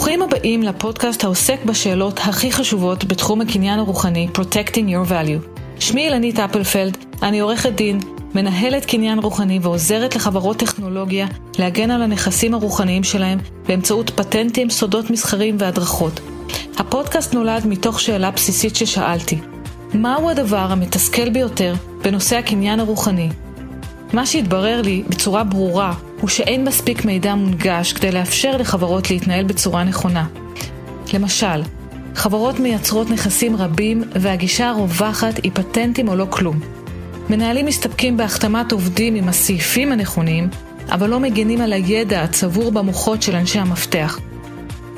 ברוכים הבאים לפודקאסט העוסק בשאלות הכי חשובות בתחום הקניין הרוחני Protecting Your Value. שמי אילנית אפלפלד, אני עורכת דין, מנהלת קניין רוחני ועוזרת לחברות טכנולוגיה להגן על הנכסים הרוחניים שלהם באמצעות פטנטים, סודות מסחרים והדרכות. הפודקאסט נולד מתוך שאלה בסיסית ששאלתי, מהו הדבר המתסכל ביותר בנושא הקניין הרוחני? מה שהתברר לי בצורה ברורה הוא שאין מספיק מידע מונגש כדי לאפשר לחברות להתנהל בצורה נכונה. למשל, חברות מייצרות נכסים רבים והגישה הרווחת היא פטנטים או לא כלום. מנהלים מסתפקים בהחתמת עובדים עם הסעיפים הנכונים, אבל לא מגנים על הידע הצבור במוחות של אנשי המפתח.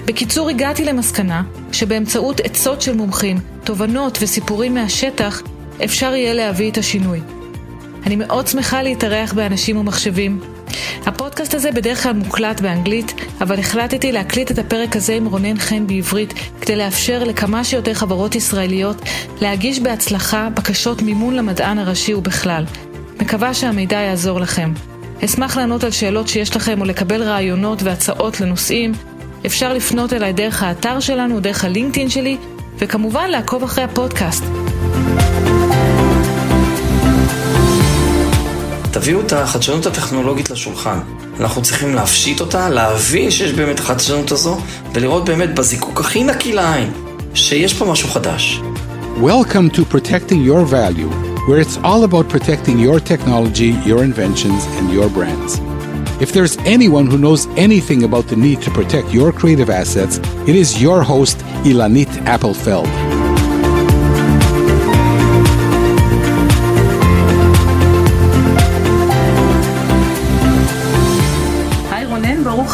בקיצור, הגעתי למסקנה שבאמצעות עצות של מומחים, תובנות וסיפורים מהשטח, אפשר יהיה להביא את השינוי. אני מאוד שמחה להתארח באנשים ומחשבים. הפודקאסט הזה בדרך כלל מוקלט באנגלית, אבל החלטתי להקליט את הפרק הזה עם רונן חן בעברית, כדי לאפשר לכמה שיותר חברות ישראליות להגיש בהצלחה בקשות מימון למדען הראשי ובכלל. מקווה שהמידע יעזור לכם. אשמח לענות על שאלות שיש לכם או לקבל רעיונות והצעות לנושאים. אפשר לפנות אליי דרך האתר שלנו, דרך הלינקדאין שלי, וכמובן לעקוב אחרי הפודקאסט. תביאו את החדשנות הטכנולוגית לשולחן. אנחנו צריכים להפשיט אותה, להבין שיש באמת החדשנות הזו, ולראות באמת בזיקוק הכי נקי לעין, שיש פה משהו חדש. Welcome to Protecting Your Value, where it's all about protecting your technology, your inventions, and your brands. If there's anyone who knows anything about the need to protect your creative assets, it is your host, Ilanit Appelfeld.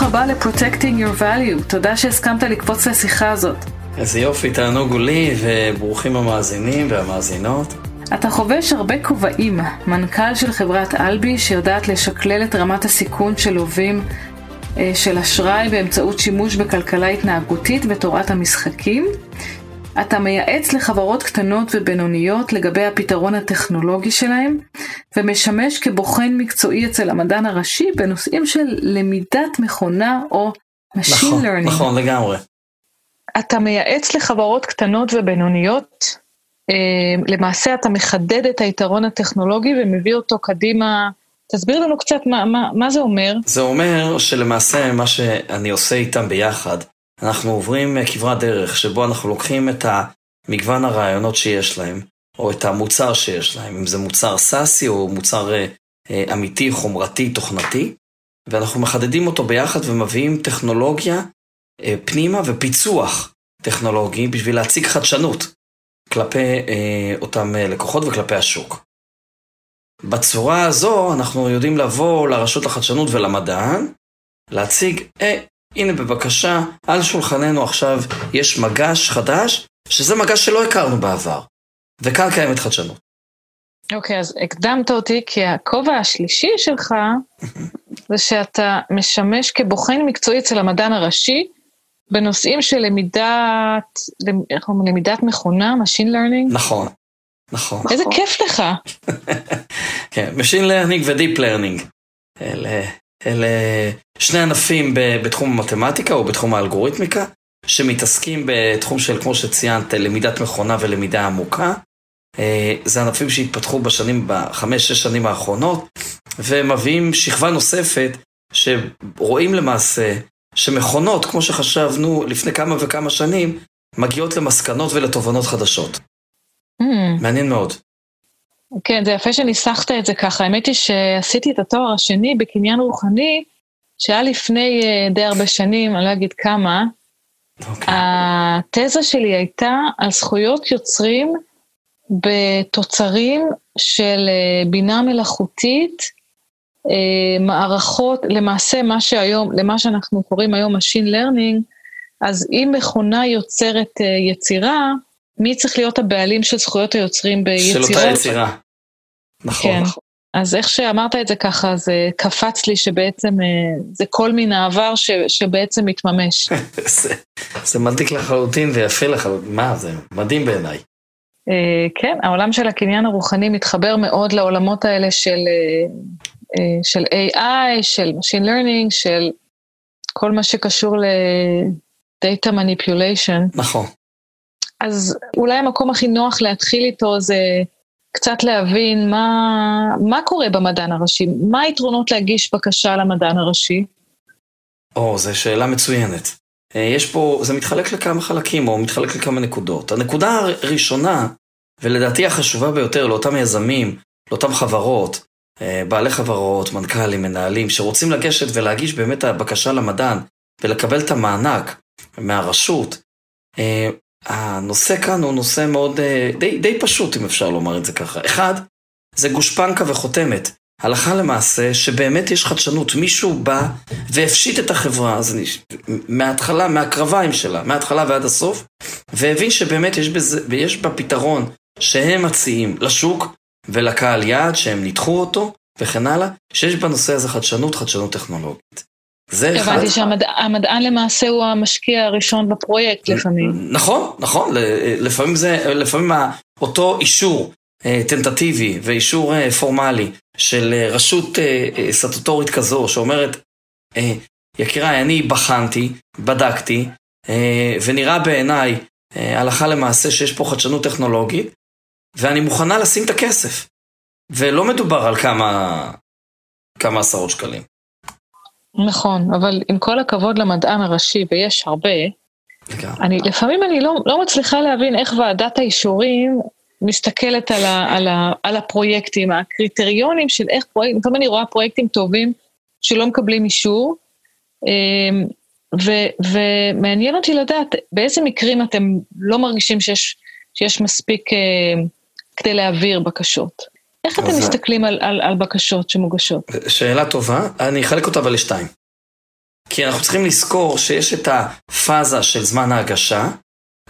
הבא ל-Protecting Your Value. תודה שהסכמת לקפוץ לשיחה הזאת. איזה יופי, תענוג הוא לי, וברוכים המאזינים והמאזינות. אתה חובש הרבה כובעים, מנכ"ל של חברת אלבי שיודעת לשקלל את רמת הסיכון של לווים אה, של אשראי באמצעות שימוש בכלכלה התנהגותית ותורת המשחקים. אתה מייעץ לחברות קטנות ובינוניות לגבי הפתרון הטכנולוגי שלהם, ומשמש כבוחן מקצועי אצל המדען הראשי בנושאים של למידת מכונה או Machine נכון, Learning. נכון, לגמרי. אתה מייעץ לחברות קטנות ובינוניות, אה, למעשה אתה מחדד את היתרון הטכנולוגי ומביא אותו קדימה. תסביר לנו קצת מה, מה, מה זה אומר. זה אומר שלמעשה מה שאני עושה איתם ביחד, אנחנו עוברים כברת דרך שבו אנחנו לוקחים את המגוון הרעיונות שיש להם, או את המוצר שיש להם, אם זה מוצר סאסי או מוצר אה, אה, אמיתי, חומרתי, תוכנתי, ואנחנו מחדדים אותו ביחד ומביאים טכנולוגיה אה, פנימה ופיצוח טכנולוגי בשביל להציג חדשנות כלפי אה, אותם אה, לקוחות וכלפי השוק. בצורה הזו אנחנו יודעים לבוא לרשות לחדשנות ולמדען, להציג, אה, הנה בבקשה, על שולחננו עכשיו יש מגש חדש, שזה מגש שלא הכרנו בעבר, וכאן קיימת חדשנות. אוקיי, okay, אז הקדמת אותי, כי הכובע השלישי שלך זה שאתה משמש כבוחן מקצועי אצל המדען הראשי, בנושאים של למידת, איך אומרים, למידת מכונה, Machine Learning. נכון, נכון. איזה נכון. כיף לך. כן, Machine Learning ו-Deep Learning. אלה, אלה שני ענפים בתחום המתמטיקה או בתחום האלגוריתמיקה, שמתעסקים בתחום של, כמו שציינת, למידת מכונה ולמידה עמוקה. אה, זה ענפים שהתפתחו בשנים, בחמש-שש שנים האחרונות, ומביאים שכבה נוספת שרואים למעשה שמכונות, כמו שחשבנו לפני כמה וכמה שנים, מגיעות למסקנות ולתובנות חדשות. Hmm, מעניין מאוד. כן, זה יפה שניסחת את זה ככה. האמת היא שעשיתי את התואר השני בקניין רוחני, שהיה לפני אה, די הרבה שנים, אני לא אגיד כמה. אוקיי. התזה שלי הייתה על זכויות יוצרים בתוצרים של אה, בינה מלאכותית, אה, מערכות, למעשה מה שהיום, למה שאנחנו קוראים היום Machine Learning, אז אם מכונה יוצרת יצירה, מי צריך להיות הבעלים של זכויות היוצרים של ביצירות? אותה יצירה. נכון, כן. נכון. אז איך שאמרת את זה ככה, זה קפץ לי שבעצם אה, זה כל מן העבר ש, שבעצם מתממש. זה, זה מדליק לחלוטין ויפה לחלוטין. מה זה? מדהים בעיניי. אה, כן, העולם של הקניין הרוחני מתחבר מאוד לעולמות האלה של, אה, של AI, של Machine Learning, של כל מה שקשור ל... Data Manipulation. נכון. אז אולי המקום הכי נוח להתחיל איתו זה קצת להבין מה, מה קורה במדען הראשי, מה היתרונות להגיש בקשה למדען הראשי? או, זו שאלה מצוינת. אה, יש פה, זה מתחלק לכמה חלקים, או מתחלק לכמה נקודות. הנקודה הראשונה, ולדעתי החשובה ביותר לאותם יזמים, לאותם חברות, אה, בעלי חברות, מנכ"לים, מנהלים, שרוצים לגשת ולהגיש באמת הבקשה למדען ולקבל את המענק מהרשות, אה, הנושא כאן הוא נושא מאוד, די, די פשוט אם אפשר לומר את זה ככה. אחד, זה גושפנקה וחותמת. הלכה למעשה, שבאמת יש חדשנות. מישהו בא והפשיט את החברה, אז אני, מההתחלה, מהקרביים שלה, מההתחלה ועד הסוף, והבין שבאמת יש, בזה, יש בה פתרון שהם מציעים לשוק ולקהל יעד, שהם ניתחו אותו, וכן הלאה, שיש בנושא הזה חדשנות, חדשנות טכנולוגית. זה אחד. הבנתי שהמדען למעשה הוא המשקיע הראשון בפרויקט לפעמים. נכון, נכון, לפעמים זה, לפעמים אותו אישור אה, טנטטיבי ואישור אה, פורמלי של אה, רשות סטטוטורית כזו שאומרת, יקיריי, אני בחנתי, בדקתי, ונראה בעיניי הלכה למעשה שיש פה חדשנות טכנולוגית, ואני מוכנה לשים את הכסף. ולא מדובר על כמה, כמה עשרות שקלים. נכון, אבל עם כל הכבוד למדען הראשי, ויש הרבה, אני, לפעמים אני לא, לא מצליחה להבין איך ועדת האישורים מסתכלת על, ה, על, ה, על הפרויקטים, הקריטריונים של איך פרויקטים, לפעמים אני רואה פרויקטים טובים שלא מקבלים אישור, אמ, ו, ומעניין אותי לדעת באיזה מקרים אתם לא מרגישים שיש, שיש מספיק אה, כדי להעביר בקשות. איך אתם מסתכלים על, על, על בקשות שמוגשות? שאלה טובה, אני אחלק אותה אבל לשתיים. כי אנחנו צריכים לזכור שיש את הפאזה של זמן ההגשה,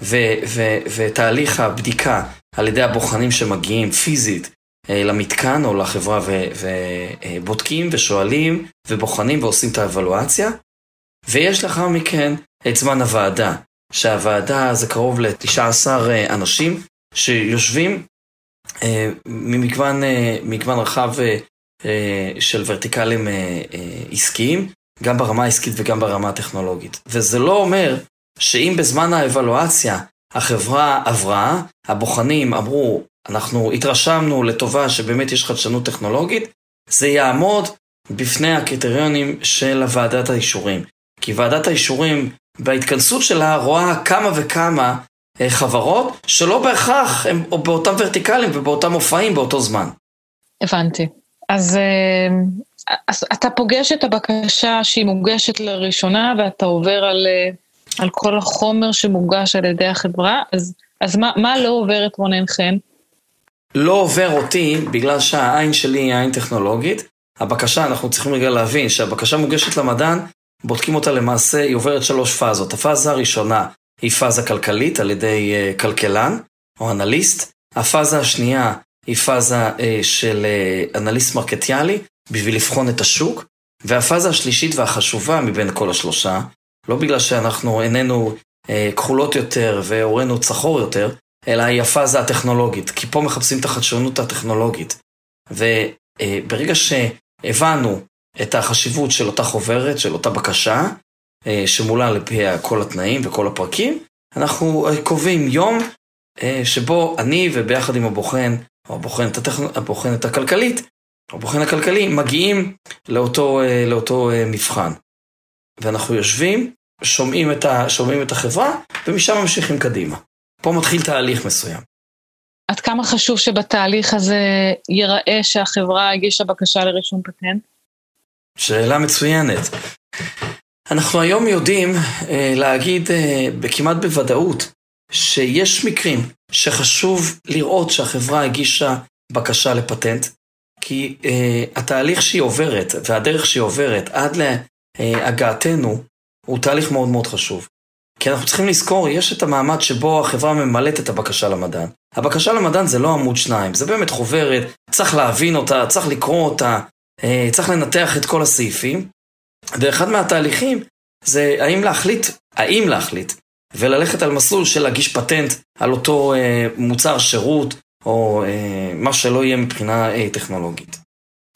ו- ו- ותהליך הבדיקה על ידי הבוחנים שמגיעים פיזית אה, למתקן או לחברה ובודקים אה, ושואלים ובוחנים ועושים את האבלואציה. ויש לאחר מכן את זמן הוועדה, שהוועדה זה קרוב ל-19 אה, אנשים שיושבים ממגוון מגוון רחב של ורטיקלים עסקיים, גם ברמה העסקית וגם ברמה הטכנולוגית. וזה לא אומר שאם בזמן האבלואציה החברה עברה, הבוחנים אמרו, אנחנו התרשמנו לטובה שבאמת יש חדשנות טכנולוגית, זה יעמוד בפני הקריטריונים של ועדת האישורים. כי ועדת האישורים בהתכנסות שלה רואה כמה וכמה אה, חברות שלא בהכרח הם באותם ורטיקלים ובאותם מופעים באותו זמן. הבנתי. אז, אה, אז אתה פוגש את הבקשה שהיא מוגשת לראשונה ואתה עובר על אה, על כל החומר שמוגש על ידי החברה, אז, אז מה, מה לא עובר את רונן חן? לא עובר אותי, בגלל שהעין שלי היא עין טכנולוגית. הבקשה, אנחנו צריכים רגע להבין שהבקשה מוגשת למדען, בודקים אותה למעשה, היא עוברת שלוש פאזות. הפאזה הראשונה היא פאזה כלכלית על ידי uh, כלכלן או אנליסט. הפאזה השנייה היא פאזה uh, של uh, אנליסט מרקטיאלי, בשביל לבחון את השוק. והפאזה השלישית והחשובה מבין כל השלושה, לא בגלל שאנחנו עינינו אה, כחולות יותר ועורנו צחור יותר, אלא היא הפאזה הטכנולוגית, כי פה מחפשים את החדשנות הטכנולוגית. וברגע שהבנו את החשיבות של אותה חוברת, של אותה בקשה, אה, שמולה לפי כל התנאים וכל הפרקים, אנחנו אה, קובעים יום אה, שבו אני וביחד עם הבוחן, או הבוחנת, הטכנ... הבוחנת הכלכלית, הבוחן הכלכלי, מגיעים לאותו, לאותו מבחן. ואנחנו יושבים שומעים את, ה, שומעים את החברה, ומשם ממשיכים קדימה. פה מתחיל תהליך מסוים. עד כמה חשוב שבתהליך הזה ייראה שהחברה הגישה בקשה לרישום פטנט? שאלה מצוינת. אנחנו היום יודעים אה, להגיד אה, כמעט בוודאות שיש מקרים שחשוב לראות שהחברה הגישה בקשה לפטנט, כי אה, התהליך שהיא עוברת והדרך שהיא עוברת עד להגעתנו הוא תהליך מאוד מאוד חשוב. כי אנחנו צריכים לזכור, יש את המעמד שבו החברה ממלאת את הבקשה למדען. הבקשה למדען זה לא עמוד שניים, זה באמת חוברת, צריך להבין אותה, צריך לקרוא אותה, אה, צריך לנתח את כל הסעיפים. ואחד מהתהליכים זה האם להחליט, האם להחליט, וללכת על מסלול של להגיש פטנט על אותו אה, מוצר שירות, או אה, מה שלא יהיה מבחינה טכנולוגית.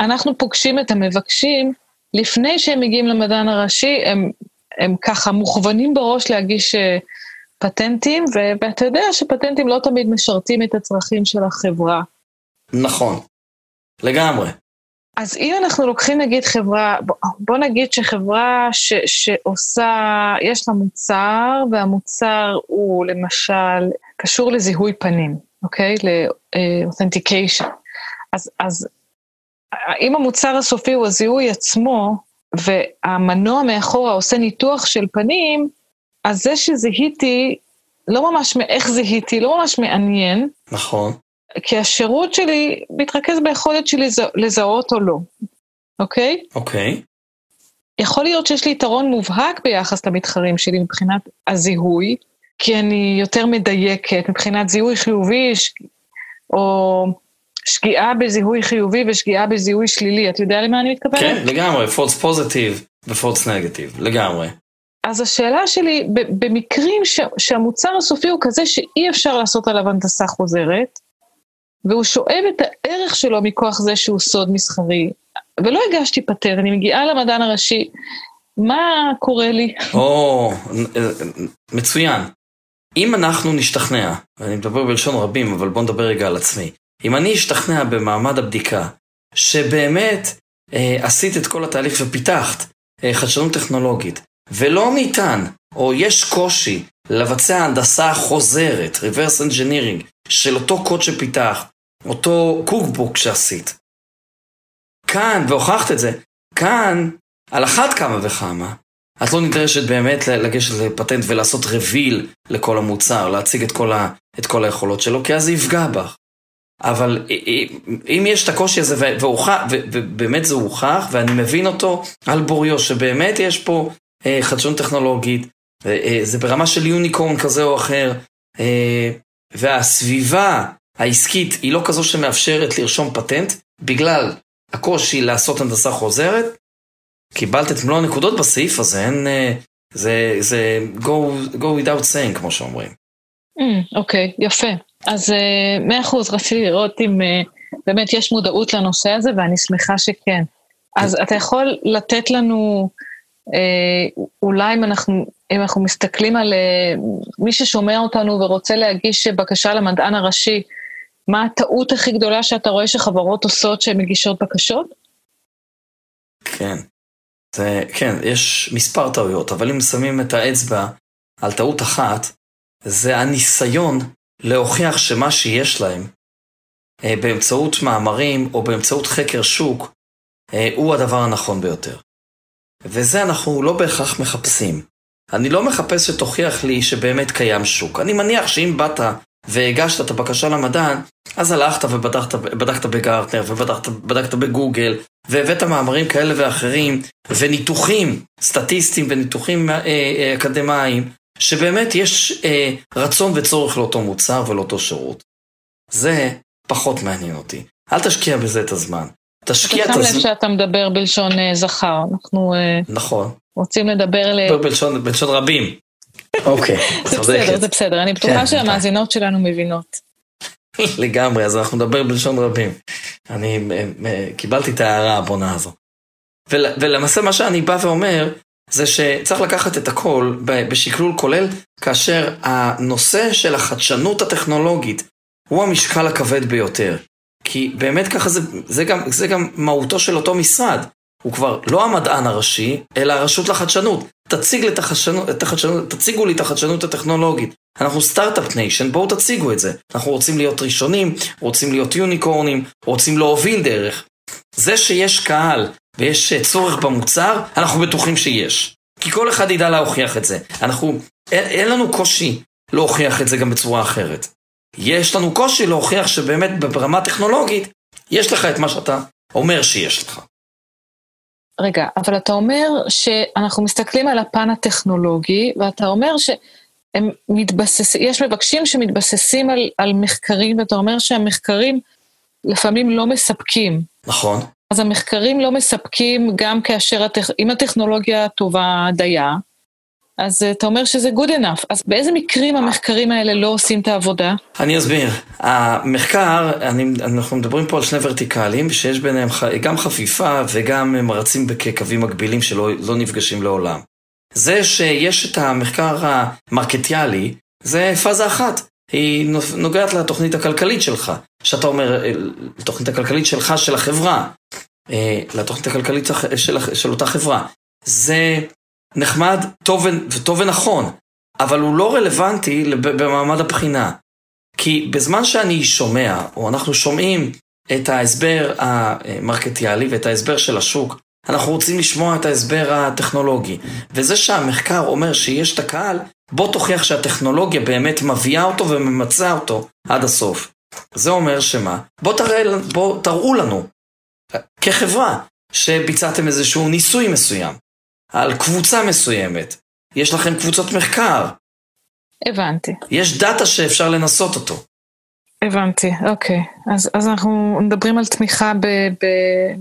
אנחנו פוגשים את המבקשים לפני שהם מגיעים למדען הראשי, הם הם ככה מוכוונים בראש להגיש אה, פטנטים, ו- ואתה יודע שפטנטים לא תמיד משרתים את הצרכים של החברה. נכון, לגמרי. אז אם אנחנו לוקחים נגיד חברה, בוא, נגיד שחברה ש, שעושה, יש לה מוצר, והמוצר הוא למשל קשור לזיהוי פנים, אוקיי? ל-authentication. אז, אז אם המוצר הסופי הוא הזיהוי עצמו, והמנוע מאחורה עושה ניתוח של פנים, אז זה שזיהיתי, לא ממש מאיך זיהיתי, לא ממש מעניין. נכון. כי השירות שלי מתרכז ביכולת שלי לזה, לזהות או לא, אוקיי? אוקיי. יכול להיות שיש לי יתרון מובהק ביחס למתחרים שלי מבחינת הזיהוי, כי אני יותר מדייקת מבחינת זיהוי חיובי, או שגיאה בזיהוי חיובי ושגיאה בזיהוי שלילי. אתה יודע למה אני מתכוונת? כן, לגמרי, false positive ו-false negative, לגמרי. אז השאלה שלי, במקרים ש, שהמוצר הסופי הוא כזה שאי אפשר לעשות עליו הנדסה חוזרת, והוא שואב את הערך שלו מכוח זה שהוא סוד מסחרי, ולא הגשתי פטנט, אני מגיעה למדען הראשי, מה קורה לי? או, מצוין. אם אנחנו נשתכנע, ואני מדבר בלשון רבים, אבל בוא נדבר רגע על עצמי, אם אני אשתכנע במעמד הבדיקה, שבאמת אה, עשית את כל התהליך ופיתחת אה, חדשנות טכנולוגית, ולא ניתן, או יש קושי, לבצע הנדסה חוזרת, reverse engineering, של אותו קוד שפיתחת, אותו קוקבוק שעשית. כאן, והוכחת את זה, כאן, על אחת כמה וכמה, את לא נדרשת באמת לגשת לפטנט ולעשות רוויל לכל המוצר, להציג את כל, ה, את כל היכולות שלו, כי אז זה יפגע בך. אבל אם יש את הקושי הזה, ובאמת זה הוכח, ואני מבין אותו על בוריו, שבאמת יש פה אה, חדשנות טכנולוגית, זה ברמה של יוניקורן כזה או אחר, אה, והסביבה העסקית היא לא כזו שמאפשרת לרשום פטנט, בגלל הקושי לעשות הנדסה חוזרת, קיבלת את מלוא הנקודות בסעיף הזה, אין, אה, זה, זה go, go without saying, כמו שאומרים. Mm, אוקיי, mm, okay, יפה. אז אה, מאה אחוז, רציתי לראות אם באמת יש מודעות לנושא הזה, ואני שמחה שכן. אז אתה יכול לתת לנו, אולי אם אנחנו, אם אנחנו מסתכלים על uh, מי ששומע אותנו ורוצה להגיש בקשה למדען הראשי, מה הטעות הכי גדולה שאתה רואה שחברות עושות שהן מגישות בקשות? כן, זה, כן, יש מספר טעויות, אבל אם שמים את האצבע על טעות אחת, זה הניסיון להוכיח שמה שיש להם, אה, באמצעות מאמרים או באמצעות חקר שוק, אה, הוא הדבר הנכון ביותר. וזה אנחנו לא בהכרח מחפשים. אני לא מחפש שתוכיח לי שבאמת קיים שוק. אני מניח שאם באת והגשת את הבקשה למדען, אז הלכת ובדקת בגרטנר, ובדקת בגוגל, והבאת מאמרים כאלה ואחרים, וניתוחים סטטיסטיים וניתוחים אה, אה, אקדמיים, שבאמת יש אה, רצון וצורך לאותו מוצר ולאותו שירות. זה פחות מעניין אותי. אל תשקיע בזה את הזמן. תשקיע את הזמן. אתה שם לב שאתה מדבר בלשון אה, זכר, אנחנו אה, נכון. רוצים לדבר ל... בלשון, בלשון רבים. אוקיי, זה בסדר, זה בסדר, אני בטוחה כן, שהמאזינות שלנו מבינות. לגמרי, אז אנחנו נדבר בלשון רבים. אני קיבלתי את ההערה הבונה הזו. ולמעשה מה שאני בא ואומר, זה שצריך לקחת את הכל בשקלול כולל, כאשר הנושא של החדשנות הטכנולוגית הוא המשקל הכבד ביותר. כי באמת ככה זה, זה גם, זה גם מהותו של אותו משרד. הוא כבר לא המדען הראשי, אלא הרשות לחדשנות. תציג את החדשנות, את החדשנות, תציגו לי את החדשנות הטכנולוגית. אנחנו start-up nation, בואו תציגו את זה. אנחנו רוצים להיות ראשונים, רוצים להיות יוניקורנים, רוצים להוביל דרך. זה שיש קהל ויש צורך במוצר, אנחנו בטוחים שיש. כי כל אחד ידע להוכיח את זה. אנחנו, אין, אין לנו קושי להוכיח את זה גם בצורה אחרת. יש לנו קושי להוכיח שבאמת ברמה טכנולוגית, יש לך את מה שאתה אומר שיש לך. רגע, אבל אתה אומר שאנחנו מסתכלים על הפן הטכנולוגי, ואתה אומר שהם מתבססים, יש מבקשים שמתבססים על, על מחקרים, ואתה אומר שהמחקרים לפעמים לא מספקים. נכון. אז המחקרים לא מספקים גם כאשר, הטכ... אם הטכנולוגיה טובה דייה, אז אתה אומר שזה good enough. אז באיזה מקרים המחקרים האלה לא עושים את העבודה? אני אסביר. המחקר, אני, אנחנו מדברים פה על שני ורטיקלים, שיש ביניהם גם חפיפה וגם הם רצים כקווים מקבילים שלא לא נפגשים לעולם. זה שיש את המחקר המרקטיאלי, זה פאזה אחת. היא נוגעת לתוכנית הכלכלית שלך, שאתה אומר, אה, לתוכנית הכלכלית שלך, של החברה, אה, לתוכנית הכלכלית של, של אותה חברה. זה נחמד, טוב, וטוב ונכון, אבל הוא לא רלוונטי במעמד הבחינה. כי בזמן שאני שומע, או אנחנו שומעים את ההסבר המרקטיאלי ואת ההסבר של השוק, אנחנו רוצים לשמוע את ההסבר הטכנולוגי. וזה שהמחקר אומר שיש את הקהל, בוא תוכיח שהטכנולוגיה באמת מביאה אותו וממצה אותו עד הסוף. זה אומר שמה? בוא, תראה, בוא תראו לנו, כחברה, שביצעתם איזשהו ניסוי מסוים, על קבוצה מסוימת. יש לכם קבוצות מחקר. הבנתי. יש דאטה שאפשר לנסות אותו. הבנתי, אוקיי. אז, אז אנחנו מדברים על תמיכה ב, ב,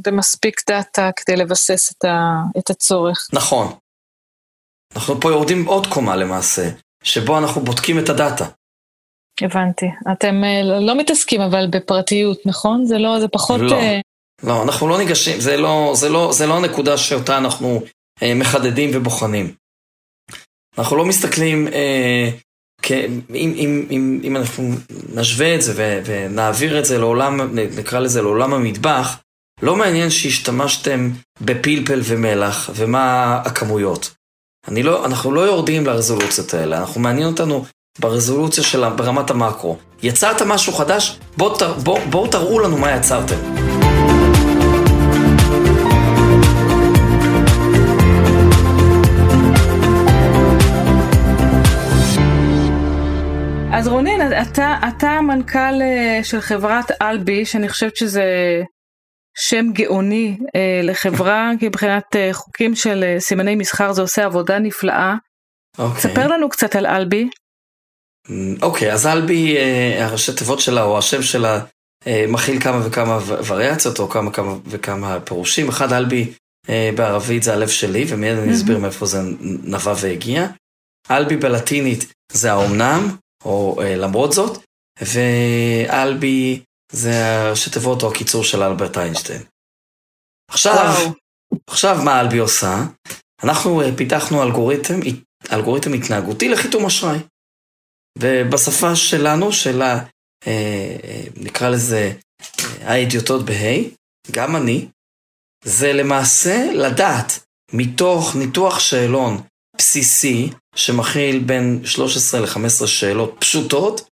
במספיק דאטה כדי לבסס את, ה, את הצורך. נכון. אנחנו פה יורדים עוד קומה למעשה, שבו אנחנו בודקים את הדאטה. הבנתי. אתם אה, לא מתעסקים אבל בפרטיות, נכון? זה לא, זה פחות... לא, uh... לא, אנחנו לא ניגשים, זה לא, זה לא, זה לא הנקודה שאותה אנחנו מחדדים ובוחנים. אנחנו לא מסתכלים אה, אם, אם, אם, אם אנחנו נשווה את זה ונעביר את זה לעולם, נקרא לזה לעולם המטבח, לא מעניין שהשתמשתם בפלפל ומלח ומה הכמויות. לא, אנחנו לא יורדים לרזולוציות האלה, אנחנו מעניין אותנו ברזולוציה של ברמת המקרו. יצרת משהו חדש? בואו בוא, בוא תראו לנו מה יצרתם. אז רונן, אתה, אתה המנכ"ל אה, של חברת אלבי, שאני חושבת שזה שם גאוני אה, לחברה, כי מבחינת אה, חוקים של סימני מסחר זה עושה עבודה נפלאה. אוקיי. ספר לנו קצת על אלבי. אוקיי, אז אלבי, הראשי תיבות שלה או השם שלה מכיל כמה וכמה וריאציות או כמה כמה וכמה פירושים. אחד, אלבי בערבית זה הלב שלי, ומיד אני אסביר מאיפה זה נבע והגיע. אלבי בלטינית זה האומנם, או אה, למרות זאת, ואלבי זה תיבות או הקיצור של אלברט איינשטיין. עכשיו, עכשיו מה אלבי עושה? אנחנו אה, פיתחנו אלגוריתם, אלגוריתם התנהגותי לחיתום אשראי. ובשפה שלנו, של ה... אה, נקרא לזה האדיוטות בה', גם אני, זה למעשה לדעת מתוך ניתוח שאלון בסיסי שמכיל בין 13 ל-15 שאלות פשוטות,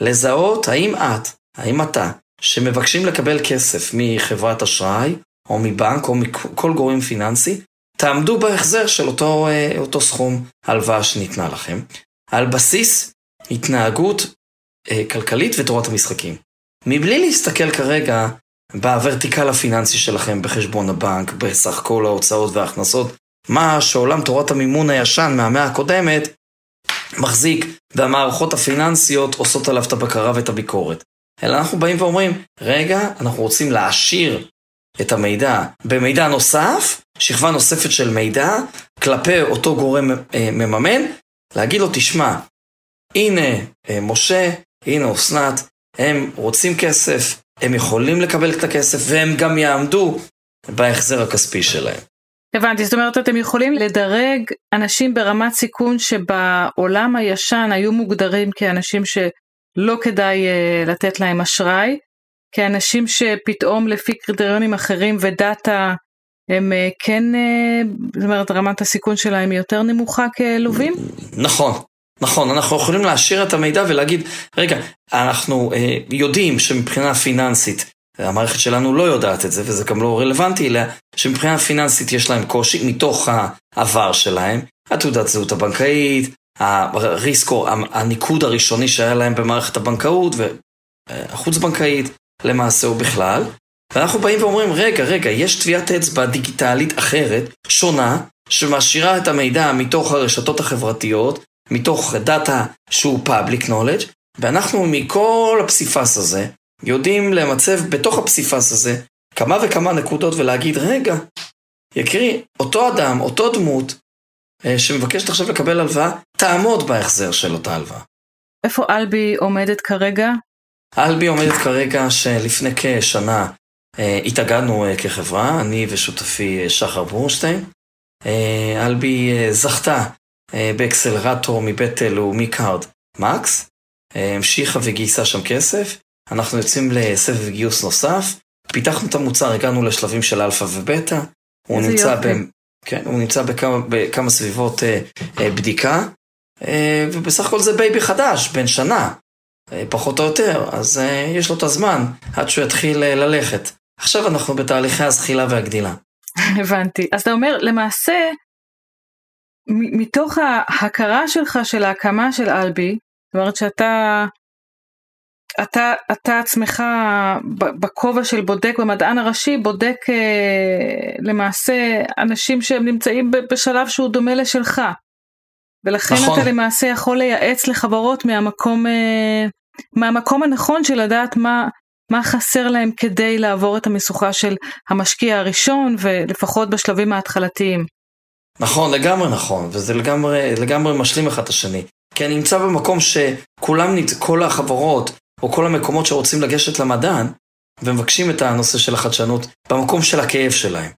לזהות האם את, האם אתה, שמבקשים לקבל כסף מחברת אשראי, או מבנק, או מכל גורם פיננסי, תעמדו בהחזר של אותו, אה, אותו סכום הלוואה שניתנה לכם, על בסיס התנהגות אה, כלכלית ותורת המשחקים. מבלי להסתכל כרגע בוורטיקל הפיננסי שלכם בחשבון הבנק, בסך כל ההוצאות וההכנסות מה שעולם תורת המימון הישן מהמאה הקודמת מחזיק והמערכות הפיננסיות עושות עליו את הבקרה ואת הביקורת. אלא אנחנו באים ואומרים, רגע, אנחנו רוצים להעשיר את המידע במידע נוסף, שכבה נוספת של מידע, כלפי אותו גורם אה, מממן, להגיד לו, תשמע, הנה אה, משה, הנה אסנת, הם רוצים כסף, הם יכולים לקבל את הכסף, והם גם יעמדו בהחזר הכספי שלהם. הבנתי, זאת אומרת אתם יכולים לדרג אנשים ברמת סיכון שבעולם הישן היו מוגדרים כאנשים שלא כדאי uh, לתת להם אשראי, כאנשים שפתאום לפי קריטריונים אחרים ודאטה הם uh, כן, uh, זאת אומרת רמת הסיכון שלהם היא יותר נמוכה כלווים? נכון, נכון, אנחנו יכולים להשאיר את המידע ולהגיד, רגע, אנחנו uh, יודעים שמבחינה פיננסית המערכת שלנו לא יודעת את זה, וזה גם לא רלוונטי אליה, שמבחינה פיננסית יש להם קושי מתוך העבר שלהם, התעודת זהות הבנקאית, הריסקו, הניקוד הראשוני שהיה להם במערכת הבנקאות והחוץ בנקאית, למעשה או בכלל. ואנחנו באים ואומרים, רגע, רגע, יש טביעת אצבע דיגיטלית אחרת, שונה, שמשאירה את המידע מתוך הרשתות החברתיות, מתוך דאטה שהוא public knowledge, ואנחנו מכל הפסיפס הזה, יודעים למצב בתוך הפסיפס הזה כמה וכמה נקודות ולהגיד, רגע, יקרי, אותו אדם, אותו דמות, אה, שמבקשת עכשיו לקבל הלוואה, תעמוד בהחזר של אותה הלוואה. איפה אלבי עומדת כרגע? אלבי עומדת כרגע שלפני כשנה אה, התאגדנו אה, כחברה, אני ושותפי שחר בורשטיין. אלבי זכתה באקסלרטור מבית לאומי קארד מקס, המשיכה וגייסה שם כסף, אנחנו יוצאים לסבב גיוס נוסף, פיתחנו את המוצר, הגענו לשלבים של אלפא ובטא, הוא נמצא, ב, כן, הוא נמצא בכמה, בכמה סביבות אה, אה, בדיקה, אה, ובסך הכל זה baby חדש, בן שנה, אה, פחות או יותר, אז אה, יש לו את הזמן עד שהוא יתחיל אה, ללכת. עכשיו אנחנו בתהליכי הזחילה והגדילה. הבנתי. אז אתה אומר, למעשה, מתוך ההכרה שלך של ההקמה של אלבי, זאת אומרת שאתה אתה, אתה עצמך בכובע של בודק במדען הראשי, בודק אה, למעשה אנשים שהם נמצאים בשלב שהוא דומה לשלך. ולכן נכון. אתה למעשה יכול לייעץ לחברות מהמקום, אה, מהמקום הנכון של לדעת מה, מה חסר להם כדי לעבור את המשוכה של המשקיע הראשון ולפחות בשלבים ההתחלתיים. נכון, לגמרי נכון, וזה לגמרי, לגמרי משלים אחד את השני. כי אני נמצא במקום שכולם, כל החברות או כל המקומות שרוצים לגשת למדען, ומבקשים את הנושא של החדשנות במקום של הכאב שלהם.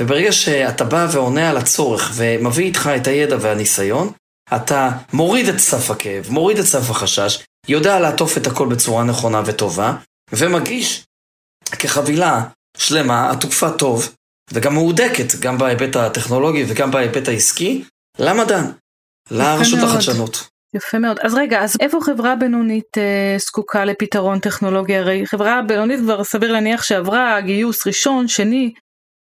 וברגע שאתה בא ועונה על הצורך ומביא איתך את הידע והניסיון, אתה מוריד את סף הכאב, מוריד את סף החשש, יודע לעטוף את הכל בצורה נכונה וטובה, ומגיש כחבילה שלמה, עטופה טוב, וגם מהודקת, גם בהיבט הטכנולוגי וגם בהיבט העסקי, למדען, לרשות החדשנות. יפה מאוד. אז רגע, אז איפה חברה בינונית אה, זקוקה לפתרון טכנולוגי? הרי חברה בינונית כבר סביר להניח שעברה גיוס ראשון, שני,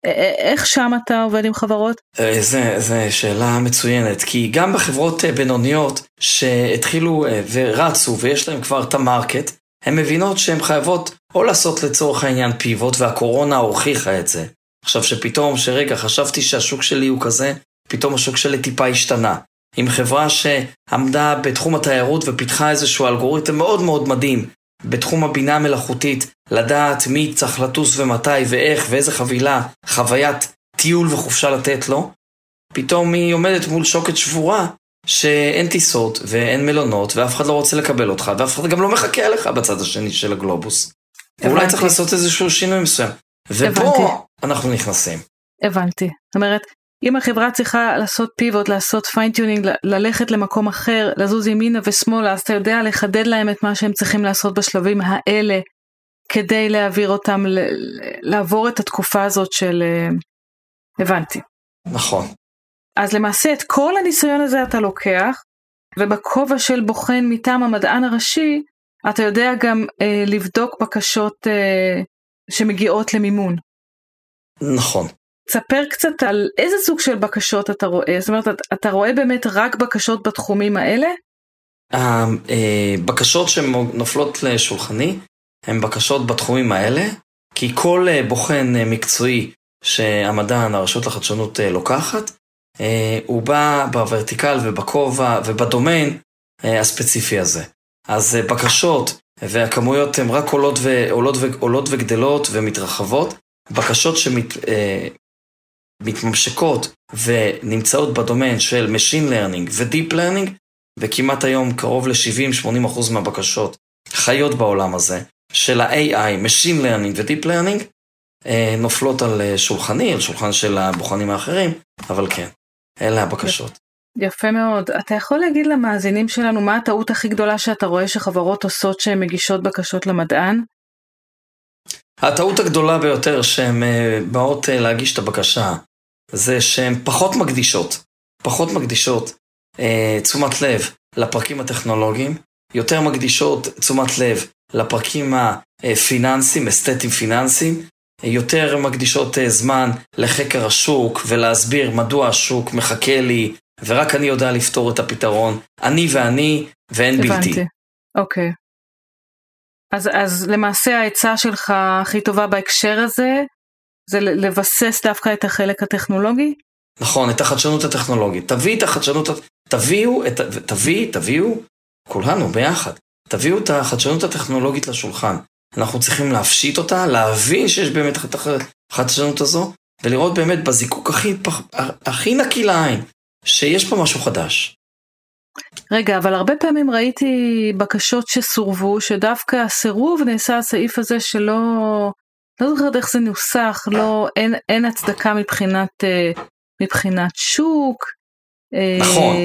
אה, אה, איך שם אתה עובד עם חברות? אה, זה, זה שאלה מצוינת, כי גם בחברות בינוניות שהתחילו ורצו ויש להם כבר את המרקט, הן מבינות שהן חייבות או לעשות לצורך העניין פיבוט, והקורונה הוכיחה את זה. עכשיו שפתאום, שרגע, חשבתי שהשוק שלי הוא כזה, פתאום השוק שלי טיפה השתנה. עם חברה שעמדה בתחום התיירות ופיתחה איזשהו אלגוריתם מאוד מאוד מדהים בתחום הבינה המלאכותית, לדעת מי צריך לטוס ומתי ואיך ואיזה חבילה, חוויית טיול וחופשה לתת לו, פתאום היא עומדת מול שוקת שבורה שאין טיסות ואין מלונות ואף אחד לא רוצה לקבל אותך ואף אחד גם לא מחכה עליך בצד השני של הגלובוס. הבנתי. אולי צריך לעשות איזשהו שינוי מסוים. ופה הבנתי. אנחנו נכנסים. הבנתי. זאת אומרת, אם החברה צריכה לעשות pivot, לעשות fine-tuning, ללכת למקום אחר, לזוז ימינה ושמאלה, אז אתה יודע לחדד להם את מה שהם צריכים לעשות בשלבים האלה, כדי להעביר אותם, לעבור את התקופה הזאת של... אה, הבנתי. נכון. אז למעשה את כל הניסיון הזה אתה לוקח, ובכובע של בוחן מטעם המדען הראשי, אתה יודע גם אה, לבדוק בקשות אה, שמגיעות למימון. נכון. תספר קצת על איזה סוג של בקשות אתה רואה, זאת אומרת, אתה רואה באמת רק בקשות בתחומים האלה? הבקשות אה, שנופלות לשולחני הן בקשות בתחומים האלה, כי כל אה, בוחן אה, מקצועי שהמדען, הרשות לחדשנות לוקחת, הוא בא בוורטיקל ובכובע ובדומיין הספציפי הזה. אז בקשות והכמויות הן רק עולות, ועולות, ועולות וגדלות ומתרחבות. בקשות שמת, מתממשקות ונמצאות בדומיין של Machine Learning ו-Deep Learning, וכמעט היום קרוב ל-70-80% מהבקשות חיות בעולם הזה, של ה-AI, Machine Learning ו-Deep Learning, אה, נופלות על אה, שולחני, על שולחן של הבוחנים האחרים, אבל כן, אלה הבקשות. יפה מאוד. אתה יכול להגיד למאזינים שלנו מה הטעות הכי גדולה שאתה רואה שחברות עושות שהן מגישות בקשות למדען? הטעות הגדולה ביותר שהן אה, באות להגיש את הבקשה זה שהן פחות מקדישות, פחות מקדישות אה, תשומת לב לפרקים הטכנולוגיים, יותר מקדישות תשומת לב לפרקים הפיננסיים, אסתטיים פיננסיים, יותר מקדישות אה, זמן לחקר השוק ולהסביר מדוע השוק מחכה לי ורק אני יודע לפתור את הפתרון, אני ואני ואין הבנתי. בלתי. אוקיי. אז, אז למעשה העצה שלך הכי טובה בהקשר הזה זה לבסס דווקא את החלק הטכנולוגי? נכון, את החדשנות הטכנולוגית. תביא את החדשנות, תביאו, את, תביא, תביאו, כולנו ביחד, תביאו את החדשנות הטכנולוגית לשולחן. אנחנו צריכים להפשיט אותה, להבין שיש באמת את החדשנות הזו, ולראות באמת בזיקוק הכי, הכי נקי לעין, שיש פה משהו חדש. רגע, אבל הרבה פעמים ראיתי בקשות שסורבו, שדווקא הסירוב נעשה הסעיף הזה שלא לא זוכרת איך זה נוסח, לא, אין, אין הצדקה מבחינת uh, מבחינת שוק. נכון.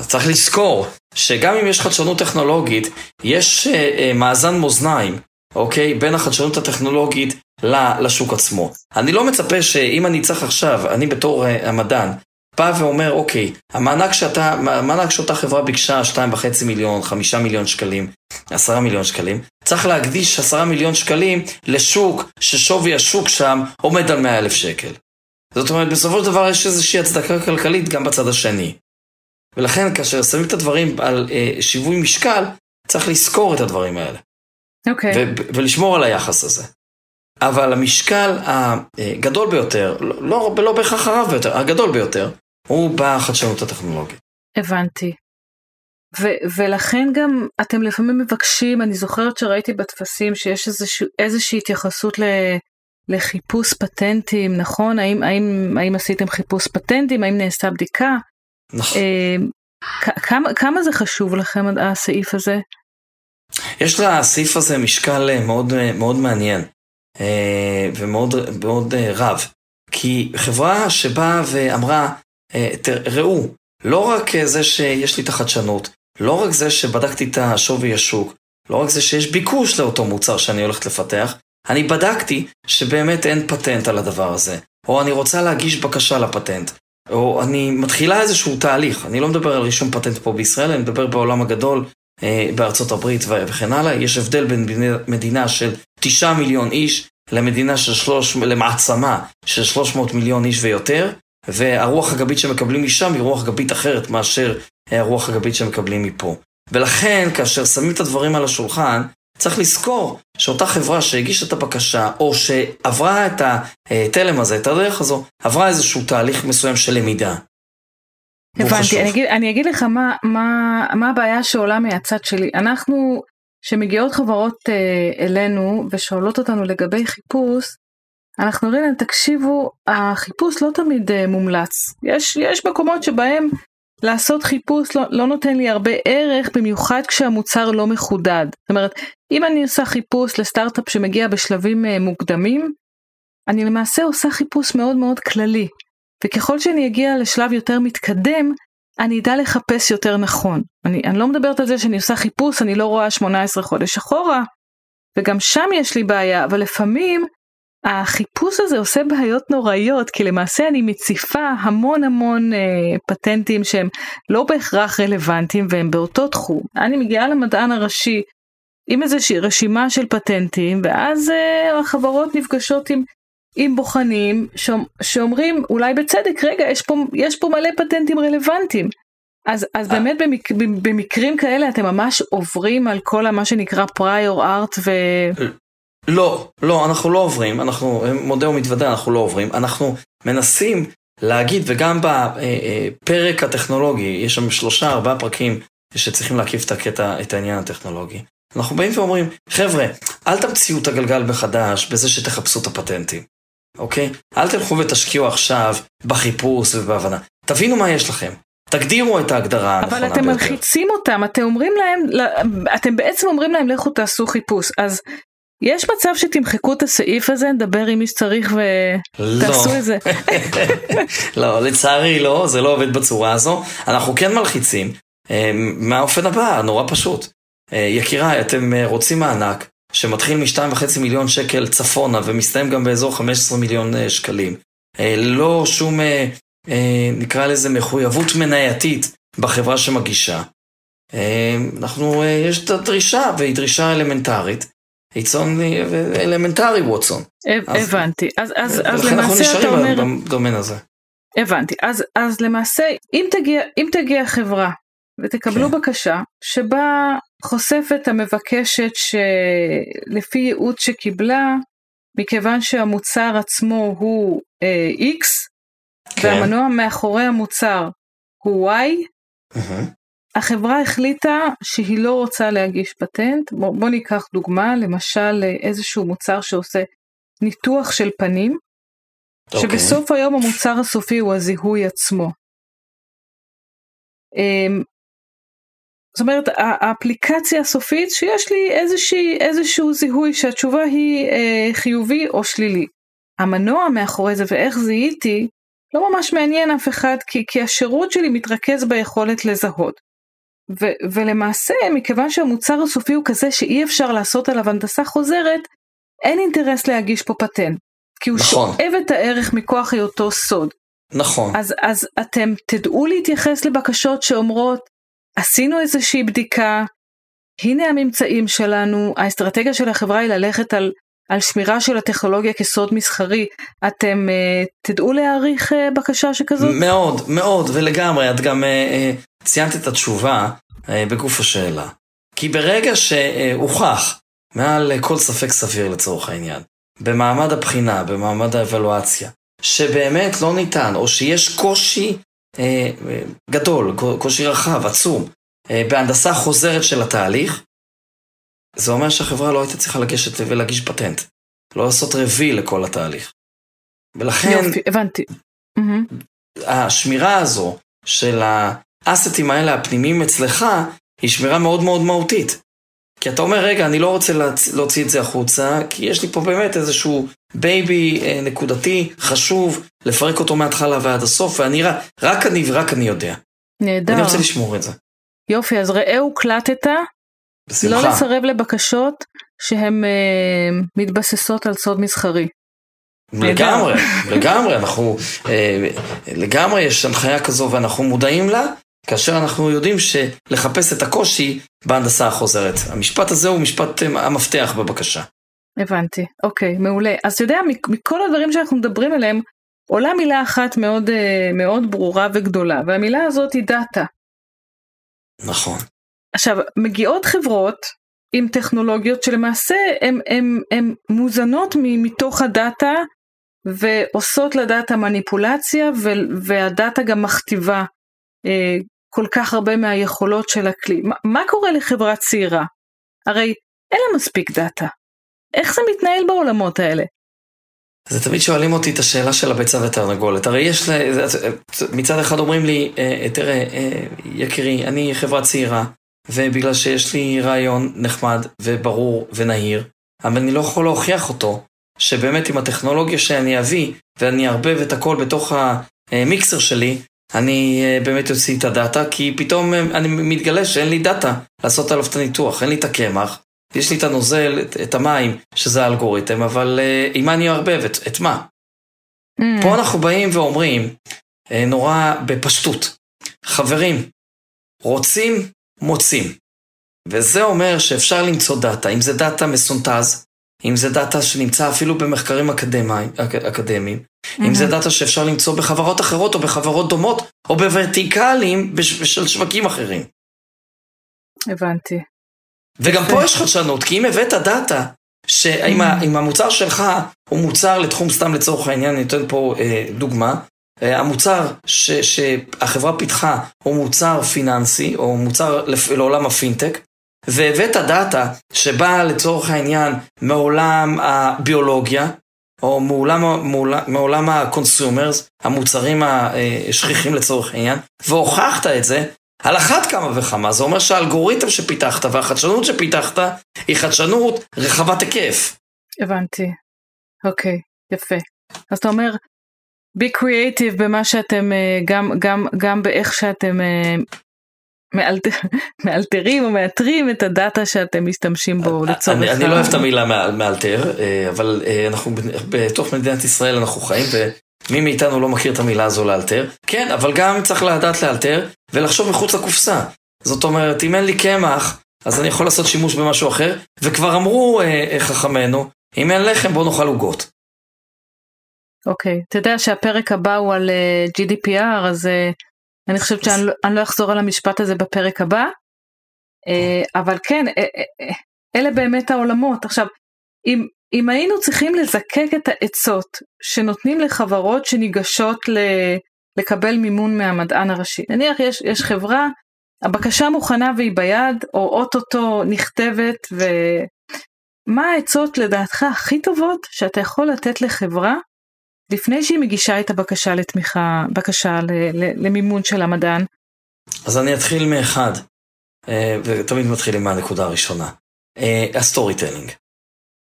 צריך לזכור שגם אם יש חדשנות טכנולוגית, יש מאזן מאזניים, אוקיי? בין החדשנות הטכנולוגית לשוק עצמו. אני לא מצפה שאם אני צריך עכשיו, אני בתור המדען, בא ואומר, אוקיי, המענק שאתה, המענק שאותה חברה ביקשה 2.5 מיליון, 5 מיליון שקלים, 10 מיליון שקלים, צריך להקדיש 10 מיליון שקלים לשוק ששווי השוק שם עומד על 100 אלף שקל. זאת אומרת, בסופו של דבר יש איזושהי הצדקה כלכלית גם בצד השני. ולכן כאשר שמים את הדברים על אה, שיווי משקל, צריך לזכור את הדברים האלה. אוקיי. Okay. ולשמור על היחס הזה. אבל המשקל הגדול ביותר, לא, לא בהכרח הרב ביותר, הגדול ביותר, הוא בחדשנות הטכנולוגית. הבנתי. ו- ולכן גם אתם לפעמים מבקשים, אני זוכרת שראיתי בטפסים שיש איזושה, איזושהי התייחסות ל- לחיפוש פטנטים, נכון? האם, האם, האם עשיתם חיפוש פטנטים? האם נעשתה בדיקה? נכון. אה, כמה, כמה זה חשוב לכם הסעיף הזה? יש לסעיף הזה משקל מאוד, מאוד מעניין אה, ומאוד מאוד רב. כי חברה שבאה ואמרה, אה, ראו, לא רק זה שיש לי את החדשנות, לא רק זה שבדקתי את השווי השוק, לא רק זה שיש ביקוש לאותו מוצר שאני הולכת לפתח, אני בדקתי שבאמת אין פטנט על הדבר הזה, או אני רוצה להגיש בקשה לפטנט, או אני מתחילה איזשהו תהליך, אני לא מדבר על רישום פטנט פה בישראל, אני מדבר בעולם הגדול, אה, בארצות הברית וכן הלאה, יש הבדל בין מדינה של תשעה מיליון איש למדינה של שלוש, למעצמה של 300 מיליון איש ויותר, והרוח הגבית שמקבלים משם היא רוח גבית אחרת מאשר הרוח הגבית שמקבלים מפה. ולכן, כאשר שמים את הדברים על השולחן, צריך לזכור שאותה חברה שהגישה את הבקשה, או שעברה את התלם הזה, את הדרך הזו, עברה איזשהו תהליך מסוים של למידה. הבנתי, אני אגיד, אני אגיד לך מה, מה, מה הבעיה שעולה מהצד שלי. אנחנו, שמגיעות חברות אה, אלינו ושואלות אותנו לגבי חיפוש, אנחנו אומרים להם, תקשיבו, החיפוש לא תמיד uh, מומלץ. יש, יש מקומות שבהם לעשות חיפוש לא, לא נותן לי הרבה ערך, במיוחד כשהמוצר לא מחודד. זאת אומרת, אם אני עושה חיפוש לסטארט-אפ שמגיע בשלבים uh, מוקדמים, אני למעשה עושה חיפוש מאוד מאוד כללי. וככל שאני אגיע לשלב יותר מתקדם, אני אדע לחפש יותר נכון. אני, אני לא מדברת על זה שאני עושה חיפוש, אני לא רואה 18 חודש אחורה, וגם שם יש לי בעיה, אבל לפעמים החיפוש הזה עושה בעיות נוראיות כי למעשה אני מציפה המון המון אה, פטנטים שהם לא בהכרח רלוונטיים והם באותו תחום. אני מגיעה למדען הראשי עם איזושהי רשימה של פטנטים ואז אה, החברות נפגשות עם, עם בוחנים שאומרים אולי בצדק רגע יש פה, יש פה מלא פטנטים רלוונטיים. אז, אז באמת במק, במקרים כאלה אתם ממש עוברים על כל מה שנקרא prior art ו... לא, לא, אנחנו לא עוברים, אנחנו, מודה ומתוודה, אנחנו לא עוברים, אנחנו מנסים להגיד, וגם בפרק הטכנולוגי, יש שם שלושה, ארבעה פרקים שצריכים להקיף את הקטע, את העניין הטכנולוגי. אנחנו באים ואומרים, חבר'ה, אל תמציאו את הגלגל מחדש בזה שתחפשו את הפטנטים, אוקיי? אל תלכו ותשקיעו עכשיו בחיפוש ובהבנה. תבינו מה יש לכם. תגדירו את ההגדרה הנכונה ביותר. אבל אתם מלחיצים אותם, אתם אומרים להם, אתם בעצם אומרים להם לכו תעשו חיפוש, אז יש מצב שתמחקו את הסעיף הזה, נדבר עם מי שצריך ותעשו לא. את זה. לא, לצערי לא, זה לא עובד בצורה הזו. אנחנו כן מלחיצים אה, מהאופן הבא, נורא פשוט. אה, יקיריי, אתם אה, רוצים מענק שמתחיל מ-2.5 מיליון שקל צפונה ומסתיים גם באזור 15 מיליון שקלים. לא שום, נקרא לזה, מחויבות מנייתית בחברה שמגישה. אנחנו, יש את הדרישה, והיא דרישה אלמנטרית. חיצון אלמנטרי ווטסון. הבנתי, אז, אז, אז למעשה אתה אומר... אנחנו נשארים בדומיין הזה. הבנתי, אז, אז למעשה אם תגיע, אם תגיע חברה ותקבלו כן. בקשה שבה חושפת המבקשת שלפי ייעוץ שקיבלה, מכיוון שהמוצר עצמו הוא אה, X, כן. והמנוע מאחורי המוצר הוא Y, mm-hmm. החברה החליטה שהיא לא רוצה להגיש פטנט. בוא, בוא ניקח דוגמה, למשל איזשהו מוצר שעושה ניתוח של פנים, okay. אוקיי. שבסוף היום המוצר הסופי הוא הזיהוי עצמו. אמ, זאת אומרת, האפליקציה הסופית שיש לי איזושהי, איזשהו זיהוי שהתשובה היא אה, חיובי או שלילי. המנוע מאחורי זה ואיך זיהיתי לא ממש מעניין אף אחד, כי, כי השירות שלי מתרכז ביכולת לזהות. ו, ולמעשה, מכיוון שהמוצר הסופי הוא כזה שאי אפשר לעשות עליו הנדסה חוזרת, אין אינטרס להגיש פה פטנט. כי הוא נכון. שואב את הערך מכוח היותו סוד. נכון. אז, אז אתם תדעו להתייחס לבקשות שאומרות, עשינו איזושהי בדיקה, הנה הממצאים שלנו, האסטרטגיה של החברה היא ללכת על, על שמירה של הטכנולוגיה כסוד מסחרי. אתם uh, תדעו להעריך uh, בקשה שכזאת? מאוד, מאוד, ולגמרי. את גם uh, uh, ציינת את התשובה uh, בגוף השאלה. כי ברגע שהוכח, מעל כל ספק סביר לצורך העניין, במעמד הבחינה, במעמד האבלואציה, שבאמת לא ניתן, או שיש קושי אה, גדול, קושי רחב, עצום, אה, בהנדסה חוזרת של התהליך, זה אומר שהחברה לא הייתה צריכה לגשת ולהגיש פטנט. לא לעשות רביל לכל התהליך. ולכן... יופי, הבנתי. השמירה הזו של ה assets האלה הפנימיים אצלך, היא שמירה מאוד מאוד מהותית. כי אתה אומר, רגע, אני לא רוצה להוציא את זה החוצה, כי יש לי פה באמת איזשהו baby אה, נקודתי, חשוב, לפרק אותו מההתחלה ועד הסוף, ואני רק, רק אני ורק אני יודע. נהדר. אני רוצה לשמור את זה. יופי, אז ראה הוקלטת, בשמחה. לא לסרב לבקשות שהן אה, מתבססות על סוד מסחרי. לגמרי, לגמרי, אנחנו, אה, לגמרי יש הנחיה כזו ואנחנו מודעים לה, כאשר אנחנו יודעים שלחפש את הקושי בהנדסה החוזרת. המשפט הזה הוא משפט אה, המפתח בבקשה. הבנתי, אוקיי, מעולה. אז אתה יודע, מכל הדברים שאנחנו מדברים עליהם, עולה מילה אחת מאוד, אה, מאוד ברורה וגדולה, והמילה הזאת היא דאטה. נכון. עכשיו, מגיעות חברות עם טכנולוגיות שלמעשה הן מוזנות מתוך הדאטה ועושות לדאטה מניפולציה והדאטה גם מכתיבה אה, כל כך הרבה מהיכולות של הכלי. מה, מה קורה לחברה צעירה? הרי אין לה מספיק דאטה. איך זה מתנהל בעולמות האלה? זה תמיד שואלים אותי את השאלה של הביצה ותרנגולת. הרי יש, מצד אחד אומרים לי, אה, תראה, אה, יקירי, אני חברה צעירה, ובגלל שיש לי רעיון נחמד וברור ונהיר, אבל אני לא יכול להוכיח אותו, שבאמת עם הטכנולוגיה שאני אביא, ואני אערבב את הכל בתוך המיקסר שלי, אני אה, באמת אוציא את הדאטה, כי פתאום אה, אני מתגלה שאין לי דאטה לעשות עליו את הניתוח, אין לי את הקמח, יש לי את הנוזל, את, את המים, שזה האלגוריתם, אבל uh, עם מה אני אערבב? את, את מה? Mm. פה אנחנו באים ואומרים, נורא בפשטות, חברים, רוצים, מוצאים. וזה אומר שאפשר למצוא דאטה, אם זה דאטה מסונטז, אם זה דאטה שנמצא אפילו במחקרים אקדמיים, אקדמיים, mm-hmm. אם זה דאטה שאפשר למצוא בחברות אחרות או בחברות דומות, או בוורטיקלים של שווקים אחרים. הבנתי. וגם פה יש חדשנות, כי אם הבאת דאטה, שאם mm-hmm. המוצר שלך הוא מוצר לתחום, סתם לצורך העניין, אני אתן פה אה, דוגמה, אה, המוצר ש, שהחברה פיתחה הוא מוצר פיננסי, או מוצר לעולם הפינטק, והבאת דאטה שבאה לצורך העניין מעולם הביולוגיה, או מעולם, מעולם, מעולם ה consumers, המוצרים השכיחים לצורך העניין, והוכחת את זה, על אחת כמה וכמה, זה אומר שהאלגוריתם שפיתחת והחדשנות שפיתחת היא חדשנות רחבת היקף. הבנתי. אוקיי, יפה. אז אתה אומר, be creative במה שאתם, אה, גם, גם, גם באיך שאתם אה, מאלתר, מאלתרים או מאתרים את הדאטה שאתם משתמשים בו לצורך... אני, אני לא אוהב את המילה מאלתר, אה, אבל אנחנו בתוך מדינת ישראל אנחנו חיים ומי מאיתנו לא מכיר את המילה הזו לאלתר. כן, אבל גם צריך לדעת לאלתר ולחשוב מחוץ לקופסה. זאת אומרת, אם אין לי קמח, אז אני יכול לעשות שימוש במשהו אחר, וכבר אמרו אה, חכמינו, אם אין לחם בוא נאכל עוגות. אוקיי, okay. אתה יודע שהפרק הבא הוא על GDPR, אז אני חושבת שאני לא, לא אחזור על המשפט הזה בפרק הבא, אה, אבל כן, אה, אה, אלה באמת העולמות. עכשיו, אם, אם היינו צריכים לזקק את העצות שנותנים לחברות שניגשות ל, לקבל מימון מהמדען הראשי, נניח יש, יש חברה, הבקשה מוכנה והיא ביד, או אוטוטו נכתבת, ומה העצות לדעתך הכי טובות שאתה יכול לתת לחברה לפני שהיא מגישה את הבקשה לתמיכה, בקשה למימון של המדען? אז אני אתחיל מאחד, אה, ותמיד מתחילים מהנקודה הראשונה. אה, ה storytelling.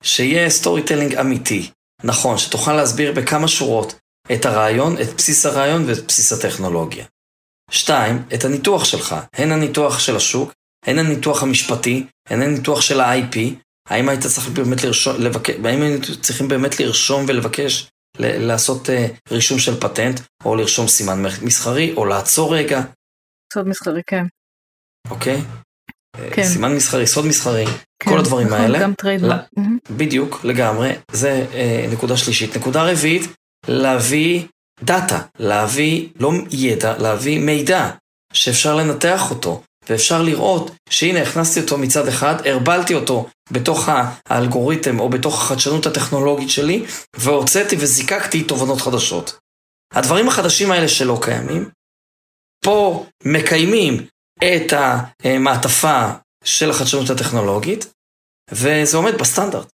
שיהיה storytelling אמיתי, נכון, שתוכל להסביר בכמה שורות את הרעיון, את בסיס הרעיון ואת בסיס הטכנולוגיה. שתיים, את הניתוח שלך, הן הניתוח של השוק, הן הניתוח המשפטי, הן הניתוח של ה-IP, האם היית צריך באמת לרשום, לבקש, האם היינו צריכים באמת לרשום ולבקש לעשות uh, רישום של פטנט, או לרשום סימן מסחרי, או לעצור רגע. סוד מסחרי, כן. אוקיי? כן. סימן מסחרי, סוד מסחרי, כן, כל הדברים נכון, האלה. גם trademark. mm-hmm. בדיוק, לגמרי. זה uh, נקודה שלישית. נקודה רביעית, להביא דאטה, להביא לא ידע, להביא מידע שאפשר לנתח אותו, ואפשר לראות שהנה הכנסתי אותו מצד אחד, ערבלתי אותו בתוך האלגוריתם או בתוך החדשנות הטכנולוגית שלי, והוצאתי וזיקקתי תובנות חדשות. הדברים החדשים האלה שלא קיימים, פה מקיימים את המעטפה של החדשנות הטכנולוגית, וזה עומד בסטנדרט.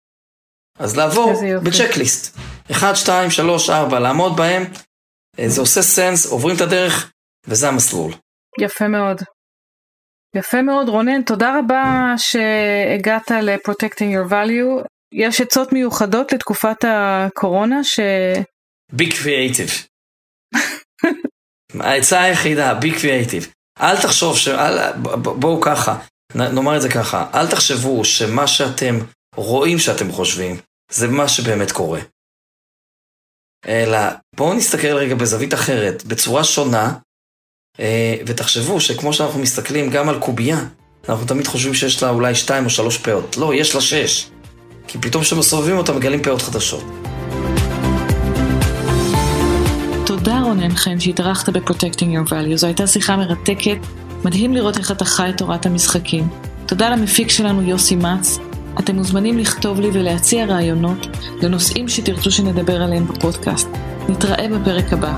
אז לעבור בצ'קליסט. 1, 2, 3, 4, לעמוד בהם, זה עושה סנס, עוברים את הדרך, וזה המסלול. יפה מאוד. יפה מאוד רונן, תודה רבה שהגעת ל-Protecting Your Value. יש עצות מיוחדות לתקופת הקורונה ש... be creative. העצה היחידה, be creative. אל תחשוב, ש... אל... בואו ככה, נאמר את זה ככה, אל תחשבו שמה שאתם רואים שאתם חושבים, זה מה שבאמת קורה. אלא בואו נסתכל רגע בזווית אחרת, בצורה שונה, ותחשבו שכמו שאנחנו מסתכלים גם על קובייה, אנחנו תמיד חושבים שיש לה אולי שתיים או שלוש פאות. לא, יש לה שש. כי פתאום כשמסובבים אותה מגלים פאות חדשות. תודה רונן חן שהתארחת ב-Protecting Your Value. זו הייתה שיחה מרתקת. מדהים לראות איך אתה חי את תורת המשחקים. תודה למפיק שלנו יוסי מצ. אתם מוזמנים לכתוב לי ולהציע רעיונות לנושאים שתרצו שנדבר עליהם בפודקאסט. נתראה בפרק הבא.